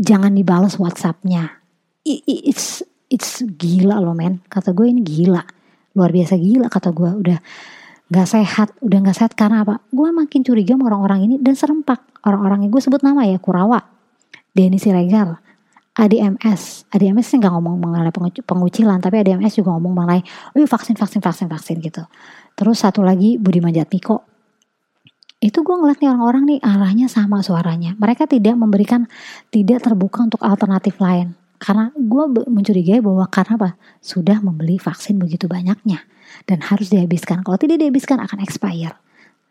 jangan dibalas WhatsAppnya. It's it's gila loh men. Kata gue ini gila, luar biasa gila kata gue. Udah nggak sehat, udah nggak sehat karena apa? Gue makin curiga sama orang-orang ini dan serempak. Orang-orang yang gue sebut nama ya Kurawa, Denny Siregar, ADMS, ADMS nggak ngomong mengenai pengucilan, tapi ADMS juga ngomong mengenai, oh vaksin, vaksin, vaksin, vaksin gitu. Terus satu lagi Budi Majatmiko, itu gue ngeliat nih orang-orang nih arahnya sama suaranya. Mereka tidak memberikan, tidak terbuka untuk alternatif lain. Karena gue mencurigai bahwa karena apa? Sudah membeli vaksin begitu banyaknya dan harus dihabiskan. Kalau tidak dihabiskan akan expire.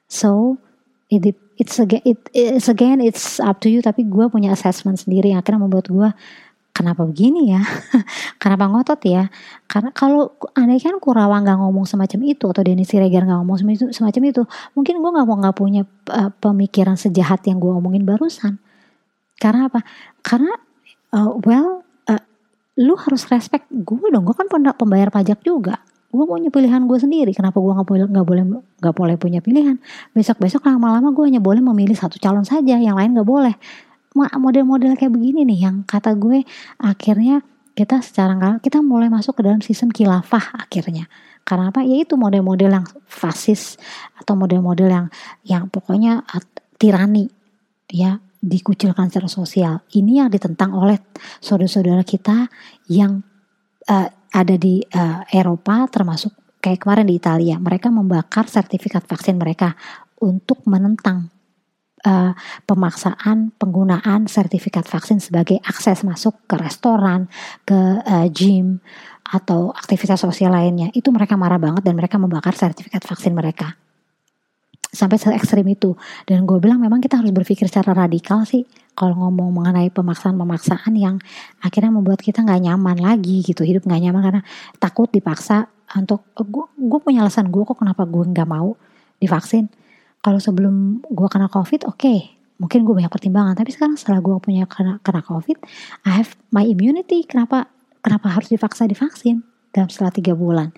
So it, it's again it, it's again it's up to you tapi gue punya assessment sendiri yang akhirnya membuat gue kenapa begini ya kenapa ngotot ya karena kalau andai kan Kurawa nggak ngomong semacam itu atau Denny Siregar nggak ngomong semacam itu, mungkin gue nggak mau nggak punya uh, pemikiran sejahat yang gue omongin barusan karena apa karena uh, well lu harus respect gue dong. Gue kan pembayar pajak juga. Gue punya pilihan gue sendiri. Kenapa gue nggak boleh nggak boleh nggak boleh punya pilihan? Besok besok lama-lama gue hanya boleh memilih satu calon saja. Yang lain nggak boleh. Model-model kayak begini nih yang kata gue akhirnya kita secara kita mulai masuk ke dalam sistem kilafah akhirnya. Karena apa? Ya itu model-model yang fasis atau model-model yang yang pokoknya tirani. Ya dikucilkan secara sosial ini yang ditentang oleh saudara-saudara kita yang uh, ada di uh, Eropa termasuk kayak kemarin di Italia mereka membakar sertifikat vaksin mereka untuk menentang uh, pemaksaan penggunaan sertifikat vaksin sebagai akses masuk ke restoran, ke uh, gym atau aktivitas sosial lainnya. Itu mereka marah banget dan mereka membakar sertifikat vaksin mereka. Sampai se ekstrim itu. Dan gue bilang memang kita harus berpikir secara radikal sih kalau ngomong mengenai pemaksaan-pemaksaan yang akhirnya membuat kita nggak nyaman lagi gitu hidup nggak nyaman karena takut dipaksa untuk gue punya alasan gue kok kenapa gue nggak mau divaksin. Kalau sebelum gue kena covid oke okay, mungkin gue banyak pertimbangan. Tapi sekarang setelah gue punya kena, kena covid I have my immunity. Kenapa kenapa harus dipaksa divaksin dalam setelah tiga bulan?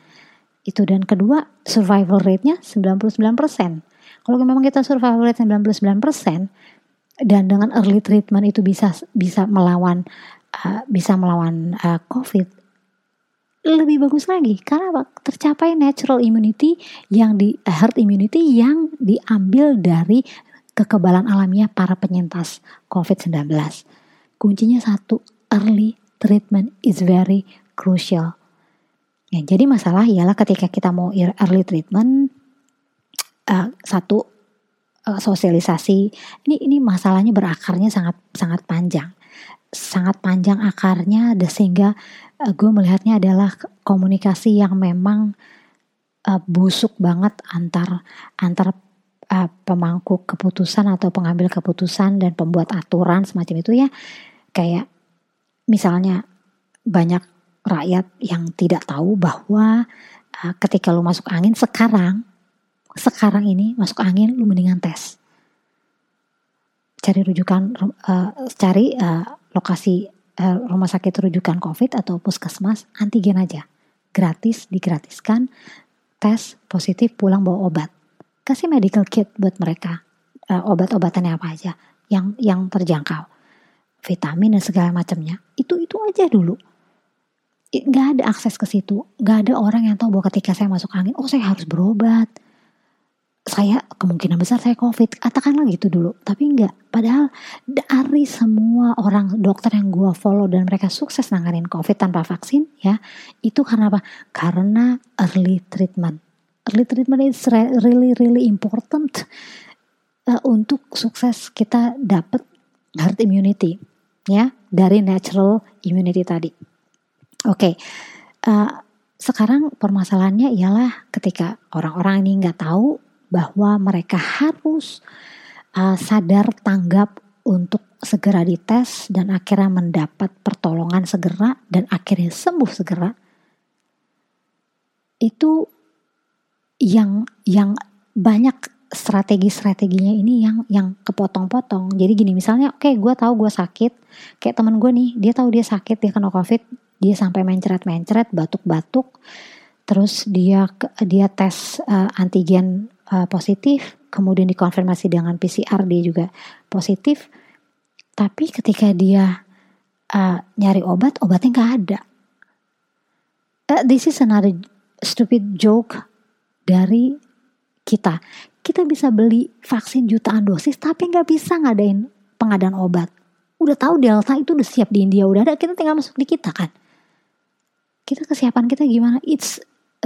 Itu dan kedua survival rate-nya 99% kalau memang kita survival rate 99% dan dengan early treatment itu bisa bisa melawan uh, bisa melawan uh, COVID lebih bagus lagi karena apa? tercapai natural immunity yang di herd immunity yang diambil dari kekebalan alamiah para penyintas COVID-19. Kuncinya satu, early treatment is very crucial. Ya, jadi masalah ialah ketika kita mau early treatment, uh, satu uh, sosialisasi. Ini ini masalahnya berakarnya sangat sangat panjang. Sangat panjang akarnya sehingga uh, gue melihatnya adalah komunikasi yang memang uh, busuk banget antar antar uh, pemangku keputusan atau pengambil keputusan dan pembuat aturan semacam itu ya. Kayak misalnya banyak rakyat yang tidak tahu bahwa uh, ketika lu masuk angin sekarang sekarang ini masuk angin lu mendingan tes. Cari rujukan uh, cari uh, lokasi uh, rumah sakit rujukan covid atau puskesmas antigen aja. Gratis digratiskan tes positif pulang bawa obat. Kasih medical kit buat mereka. Uh, obat-obatannya apa aja yang yang terjangkau. Vitamin dan segala macamnya. Itu itu aja dulu. Nggak ada akses ke situ. Nggak ada orang yang tahu bahwa ketika saya masuk angin oh saya harus berobat saya kemungkinan besar saya covid. Katakanlah gitu dulu. Tapi enggak. Padahal dari semua orang dokter yang gue follow dan mereka sukses nanganin covid tanpa vaksin ya itu karena apa? Karena early treatment. Early treatment is really really important uh, untuk sukses kita dapat herd immunity ya dari natural immunity tadi. Oke. Okay. uh, sekarang permasalahannya ialah ketika orang-orang ini nggak tahu bahwa mereka harus uh, sadar tanggap untuk segera dites dan akhirnya mendapat pertolongan segera dan akhirnya sembuh segera. Itu yang yang banyak strategi-strateginya ini yang yang kepotong-potong. Jadi gini misalnya, oke okay, gue tahu gue sakit, kayak temen gue nih, dia tahu dia sakit, dia kena covid, dia sampai mencret-mencret, batuk-batuk, terus dia dia tes uh, antigen uh, positif, kemudian dikonfirmasi dengan PCR dia juga positif, tapi ketika dia uh, nyari obat, obatnya nggak ada. Uh, this is another stupid joke dari kita. Kita bisa beli vaksin jutaan dosis, tapi nggak bisa ngadain pengadaan obat. Udah tahu Delta itu udah siap di India, udah ada, kita tinggal masuk di kita kan kita kesiapan kita gimana it's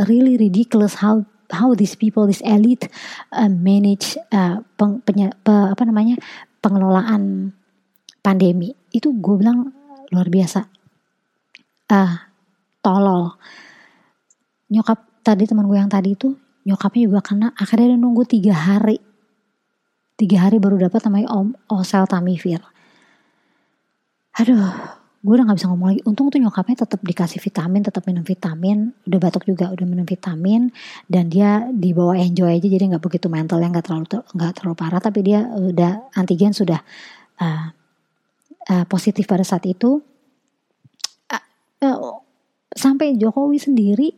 really ridiculous how how these people this elite uh, manage uh, peng, penye, pe, apa namanya pengelolaan pandemi. Itu gue bilang luar biasa. Uh, tolol. Nyokap tadi teman gue yang tadi itu nyokapnya juga kena. Akhirnya dia nunggu tiga hari. Tiga hari baru dapat namanya om oseltamivir. Aduh gue udah gak bisa ngomong lagi. Untung tuh nyokapnya tetap dikasih vitamin tetap minum vitamin. Udah batuk juga udah minum vitamin. Dan dia dibawa enjoy aja jadi nggak begitu mental yang nggak terlalu nggak terlalu parah. Tapi dia udah antigen sudah uh, uh, positif pada saat itu. Uh, uh, sampai Jokowi sendiri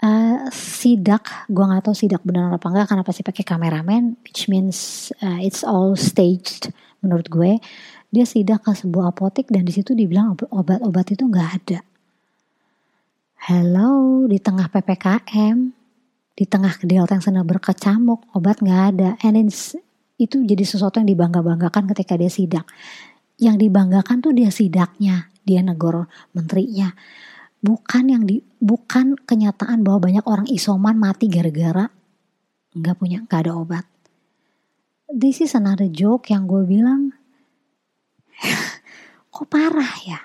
uh, sidak. Gue nggak tahu sidak benar apa enggak karena pasti pakai kameramen which means uh, it's all staged menurut gue dia sidak ke sebuah apotek dan di situ dibilang obat-obat itu nggak ada. Hello, di tengah ppkm, di tengah delta yang sedang berkecamuk, obat nggak ada. And it's, itu jadi sesuatu yang dibangga-banggakan ketika dia sidak. Yang dibanggakan tuh dia sidaknya, dia negor menterinya. Bukan yang di, bukan kenyataan bahwa banyak orang isoman mati gara-gara nggak punya nggak ada obat. This is another joke yang gue bilang Kok parah ya?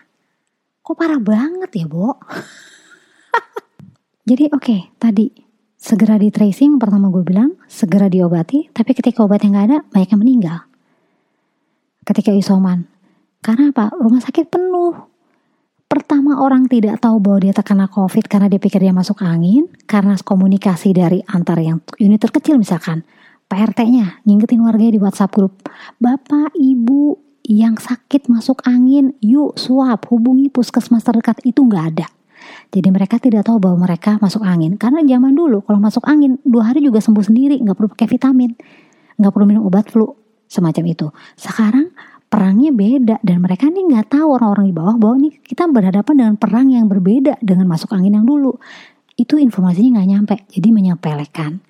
Kok parah banget ya, Bo? Jadi oke, okay, tadi segera di tracing pertama gue bilang segera diobati, tapi ketika obatnya nggak ada, banyak yang meninggal. Ketika isoman. Karena apa? Rumah sakit penuh. Pertama orang tidak tahu bahwa dia terkena COVID karena dia pikir dia masuk angin, karena komunikasi dari antar yang unit terkecil misalkan, PRT-nya ngingetin warganya di WhatsApp grup, Bapak, Ibu, yang sakit masuk angin, yuk swab, hubungi puskesmas terdekat itu nggak ada. Jadi mereka tidak tahu bahwa mereka masuk angin. Karena zaman dulu kalau masuk angin dua hari juga sembuh sendiri, nggak perlu pakai vitamin, nggak perlu minum obat flu semacam itu. Sekarang perangnya beda dan mereka ini nggak tahu orang-orang di bawah bahwa ini kita berhadapan dengan perang yang berbeda dengan masuk angin yang dulu. Itu informasinya nggak nyampe, jadi menyepelekan.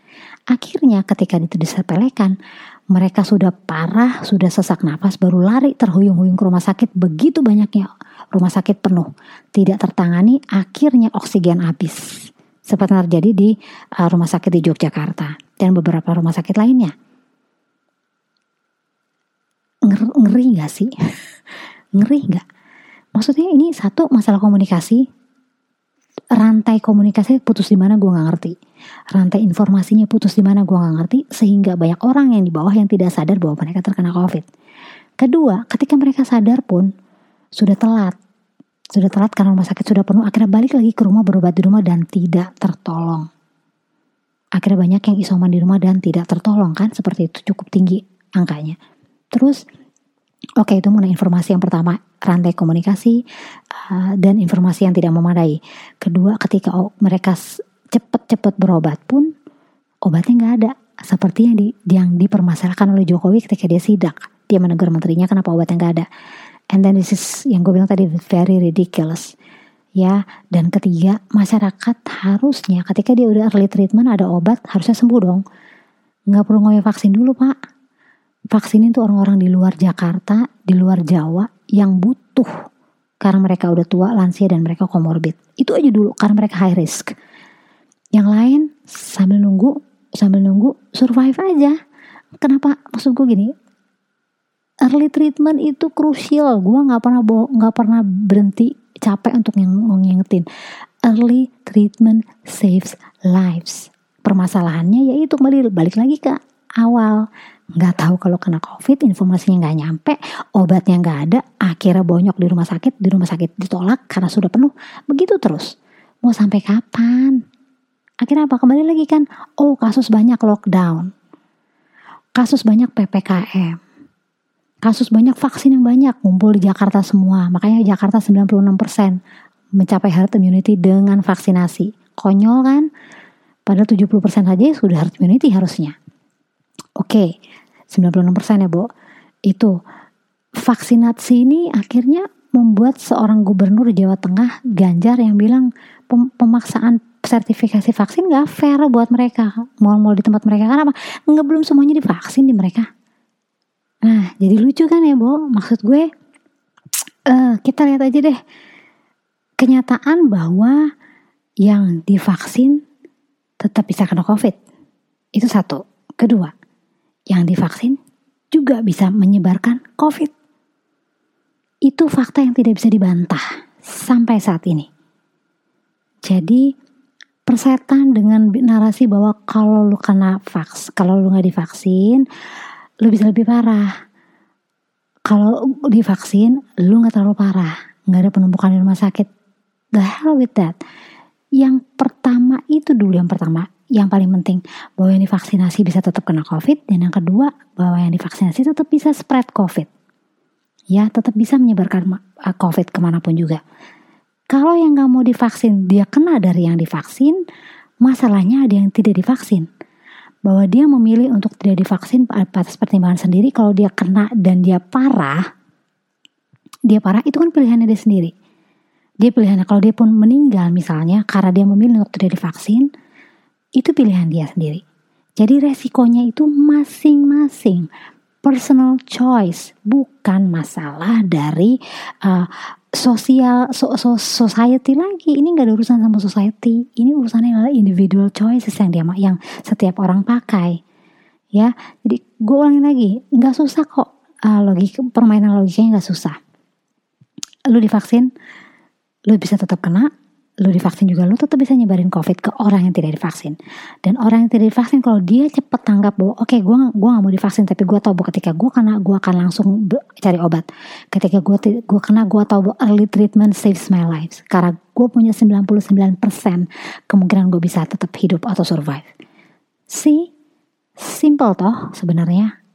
Akhirnya ketika itu disepelekan, mereka sudah parah, sudah sesak napas, baru lari terhuyung-huyung ke rumah sakit. Begitu banyaknya rumah sakit penuh, tidak tertangani, akhirnya oksigen habis. Seperti terjadi di uh, rumah sakit di Yogyakarta dan beberapa rumah sakit lainnya. Nger ngeri gak sih? ngeri gak? Maksudnya ini satu masalah komunikasi, rantai komunikasi putus di mana gue nggak ngerti. Rantai informasinya putus di mana gue nggak ngerti sehingga banyak orang yang di bawah yang tidak sadar bahwa mereka terkena covid. Kedua ketika mereka sadar pun sudah telat. Sudah telat karena rumah sakit sudah penuh akhirnya balik lagi ke rumah berobat di rumah dan tidak tertolong. Akhirnya banyak yang isoman di rumah dan tidak tertolong kan? Seperti itu cukup tinggi angkanya. Terus Oke, itu mengenai informasi yang pertama, rantai komunikasi uh, dan informasi yang tidak memadai. Kedua, ketika mereka cepat-cepat berobat pun obatnya nggak ada. Seperti yang, di, yang dipermasalahkan oleh Jokowi ketika dia sidak. Dia menegur menterinya kenapa obatnya nggak ada. And then this is yang gue bilang tadi very ridiculous. Ya, dan ketiga, masyarakat harusnya ketika dia udah early treatment ada obat, harusnya sembuh dong. Nggak perlu ngomong vaksin dulu, Pak vaksin itu orang-orang di luar Jakarta, di luar Jawa yang butuh karena mereka udah tua, lansia dan mereka komorbid. Itu aja dulu karena mereka high risk. Yang lain sambil nunggu, sambil nunggu survive aja. Kenapa? Maksud gue gini, early treatment itu krusial. Gue nggak pernah nggak pernah berhenti capek untuk yang ngingetin. Early treatment saves lives. Permasalahannya yaitu kembali balik lagi ke awal nggak tahu kalau kena covid informasinya nggak nyampe obatnya nggak ada akhirnya bonyok di rumah sakit di rumah sakit ditolak karena sudah penuh. Begitu terus. Mau sampai kapan? Akhirnya apa? Kembali lagi kan? Oh kasus banyak lockdown. Kasus banyak ppkm kasus banyak vaksin yang banyak ngumpul di Jakarta semua. Makanya Jakarta 96% mencapai herd immunity dengan vaksinasi. Konyol kan? Padahal 70% saja sudah herd immunity harusnya. Oke, 96% ya, Bu. Itu vaksinasi ini akhirnya membuat seorang gubernur Jawa Tengah Ganjar yang bilang pemaksaan sertifikasi vaksin gak fair buat mereka. Mal-mal di tempat mereka karena apa nggak belum semuanya divaksin di mereka. Nah jadi lucu kan ya Bo maksud gue uh, kita lihat aja deh kenyataan bahwa yang divaksin tetap bisa kena covid. Itu satu. Kedua yang divaksin juga bisa menyebarkan covid itu fakta yang tidak bisa dibantah sampai saat ini jadi persetan dengan narasi bahwa kalau lu kena vaks, kalau lu nggak divaksin, lu bisa lebih parah. Kalau divaksin, lu nggak terlalu parah, nggak ada penumpukan di rumah sakit. The hell with that. Yang pertama itu dulu yang pertama, yang paling penting bahwa yang divaksinasi bisa tetap kena COVID dan yang kedua bahwa yang divaksinasi tetap bisa spread COVID. Ya, tetap bisa menyebarkan uh, COVID ke mana pun juga. Kalau yang nggak mau divaksin dia kena dari yang divaksin, masalahnya ada yang tidak divaksin. Bahwa dia memilih untuk tidak divaksin atas pertimbangan sendiri, kalau dia kena dan dia parah, dia parah itu kan pilihannya dia sendiri. Dia pilihannya kalau dia pun meninggal misalnya karena dia memilih untuk tidak divaksin, itu pilihan dia sendiri. Jadi resikonya itu masing-masing personal choice, bukan masalah dari uh, sosial so, so, society lagi. Ini nggak ada urusan sama society. Ini urusannya adalah individual choices yang dia yang setiap orang pakai. Ya, jadi gue ulangin lagi, nggak susah kok. Uh, logik permainan logikanya nggak susah. Lu divaksin, lu bisa tetap kena, lu divaksin juga lu tetap bisa nyebarin covid ke orang yang tidak divaksin. Dan orang yang tidak divaksin kalau dia cepet tanggap bahwa oke okay, gue gua gak mau divaksin tapi gue tahu bahwa ketika gue kena gue akan langsung cari obat. Ketika gue gue kena gue tahu bahwa early treatment saves my life karena gue punya 99% kemungkinan gue bisa tetap hidup atau survive. See? Simple toh sebenarnya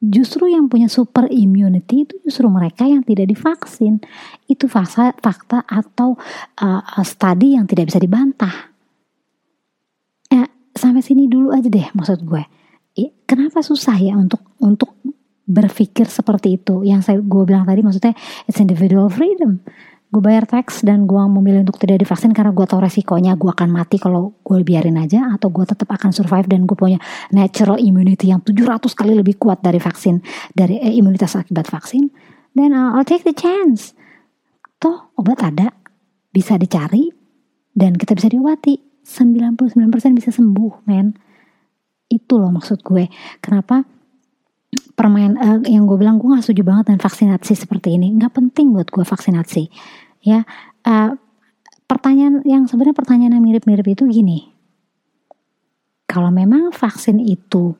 justru yang punya super immunity itu justru mereka yang tidak divaksin. Itu fakta, fakta atau uh, studi yang tidak bisa dibantah. Ya, sampai sini dulu aja deh maksud gue. Kenapa susah ya untuk untuk berpikir seperti itu? Yang saya gue bilang tadi maksudnya it's individual freedom gue bayar tax dan gue memilih untuk tidak divaksin karena gue tahu resikonya. Gue akan mati kalau gue biarin aja atau gue tetap akan survive dan gue punya natural immunity yang 700 kali lebih kuat dari vaksin dari eh, imunitas akibat vaksin. Then uh, I'll take the chance. Toh obat ada. Bisa dicari dan kita bisa diobati. 99% bisa sembuh men. Itu loh maksud gue. Kenapa? Permain uh, yang gue bilang gue gak setuju banget dengan vaksinasi seperti ini. Nggak penting buat gue vaksinasi ya uh, pertanyaan yang sebenarnya pertanyaan yang mirip-mirip itu gini. Kalau memang vaksin itu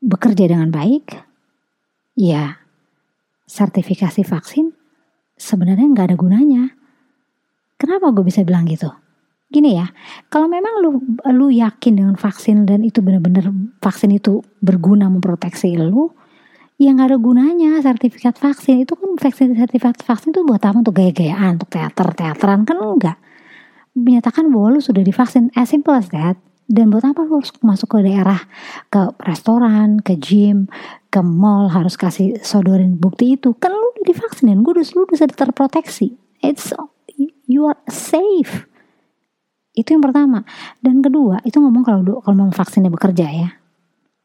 bekerja dengan baik ya sertifikasi vaksin sebenarnya nggak ada gunanya. Kenapa gue bisa bilang gitu? Gini ya, kalau memang lu lu yakin dengan vaksin dan itu benar-benar vaksin itu berguna memproteksi lu, ya nggak ada gunanya sertifikat vaksin itu kan vaksin sertifikat vaksin itu buat apa untuk gaya-gayaan, untuk teater teateran kan enggak. Menyatakan bahwa lu sudah divaksin, as simple as that. Dan buat apa lu harus masuk ke daerah, ke restoran, ke gym, ke mall harus kasih sodorin bukti itu? Kan lu divaksin dan gue udah lu udah terproteksi. It's you are safe itu yang pertama. Dan kedua, itu ngomong kalau kalau mau vaksinnya bekerja ya.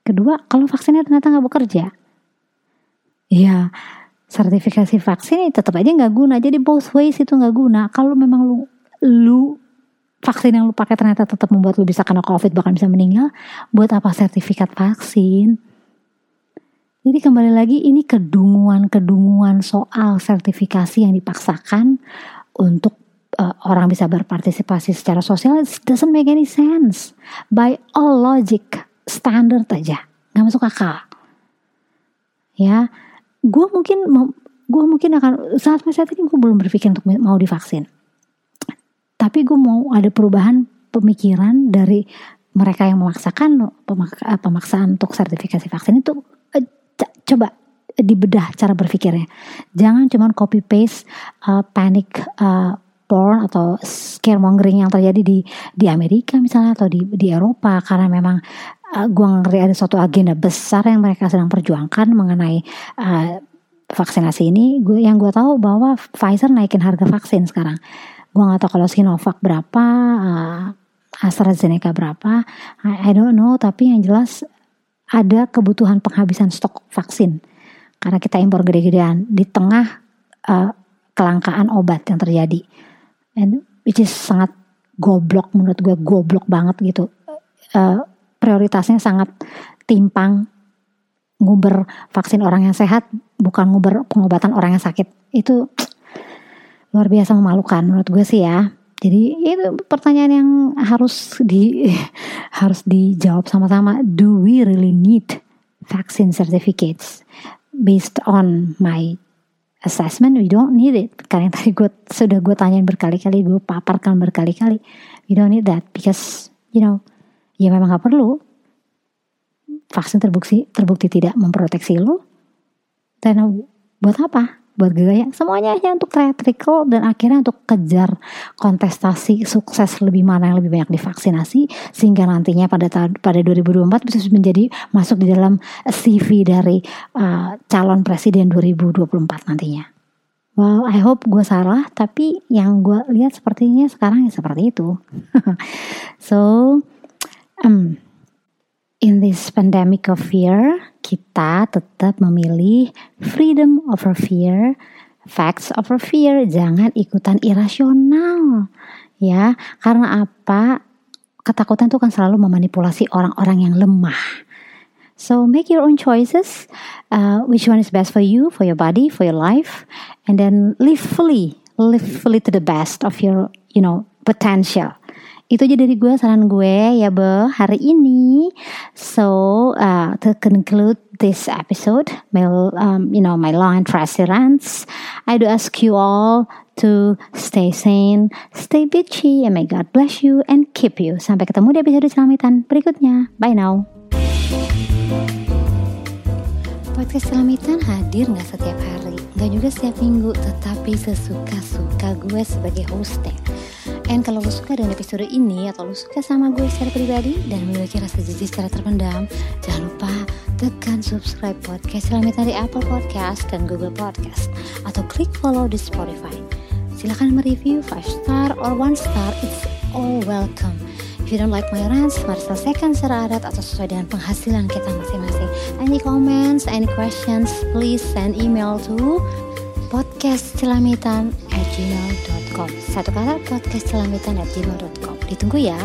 Kedua, kalau vaksinnya ternyata nggak bekerja, ya sertifikasi vaksin tetap aja nggak guna. Jadi both ways itu nggak guna. Kalau memang lu lu vaksin yang lu pakai ternyata tetap membuat lu bisa kena covid bahkan bisa meninggal, buat apa sertifikat vaksin? Jadi kembali lagi ini kedunguan-kedunguan soal sertifikasi yang dipaksakan untuk uh, orang bisa berpartisipasi secara sosial it doesn't make any sense by all logic standard aja nggak masuk akal ya gue mungkin gue mungkin akan saat saat ini gue belum berpikir untuk mau divaksin tapi gue mau ada perubahan pemikiran dari mereka yang memaksakan pemak pemaksaan untuk sertifikasi vaksin itu uh, coba dibedah cara berpikirnya. Jangan cuma copy paste uh, panic uh, porn atau scaremongering yang terjadi di di Amerika misalnya atau di di Eropa karena memang uh, gue ngeri ada suatu agenda besar yang mereka sedang perjuangkan mengenai uh, vaksinasi ini. Gue yang gue tahu bahwa Pfizer naikin harga vaksin sekarang. Gue nggak tahu kalau Sinovac berapa, uh, AstraZeneca berapa, I, I don't know. Tapi yang jelas ada kebutuhan penghabisan stok vaksin karena kita impor gede-gedean di tengah uh, kelangkaan obat yang terjadi and which is sangat goblok menurut gue goblok banget gitu uh, prioritasnya sangat timpang. Nguber vaksin orang yang sehat bukan nguber pengobatan orang yang sakit. Itu luar biasa memalukan menurut gue sih ya. Jadi itu pertanyaan yang harus di harus dijawab sama-sama. Do we really need vaccine certificates based on my assessment? We don't need it. Karena yang tadi gue sudah gue tanyain berkali-kali gue paparkan berkali-kali. We don't need that because you know ya memang gak perlu vaksin terbukti terbukti tidak memproteksi lo dan buat apa buat gaya semuanya hanya untuk theatrical dan akhirnya untuk kejar kontestasi sukses lebih mana yang lebih banyak divaksinasi sehingga nantinya pada tahun pada 2024 bisa menjadi masuk di dalam CV dari uh, calon presiden 2024 nantinya. Well, I hope gue salah, tapi yang gue lihat sepertinya sekarang ya seperti itu. so, pandemic of fear, kita tetap memilih freedom over fear, facts over fear. Jangan ikutan irasional, ya. Karena apa? Ketakutan itu kan selalu memanipulasi orang-orang yang lemah. So make your own choices. Uh, which one is best for you, for your body, for your life, and then live fully, live fully to the best of your, you know, potential. Itu aja dari gue saran gue ya be hari ini. So uh, to conclude this episode, my um, you know my long and rants, I do ask you all to stay sane, stay bitchy, and may God bless you and keep you. Sampai ketemu di episode selamitan berikutnya. Bye now. Podcast Selamitan hadir nggak setiap hari, nggak juga setiap minggu, tetapi sesuka-suka gue sebagai hostnya. And kalau lo suka dengan episode ini atau lo suka sama gue secara pribadi dan memiliki rasa jijik secara terpendam, jangan lupa tekan subscribe podcast Selamitan di Apple Podcast dan Google Podcast atau klik follow di Spotify. Silahkan mereview 5 star or 1 star, it's all welcome. If you don't like my rants, mari selesaikan secara adat atau sesuai dengan penghasilan kita masing-masing. Any comments, any questions, please send email to gmail.com Satu kata gmail.com Ditunggu ya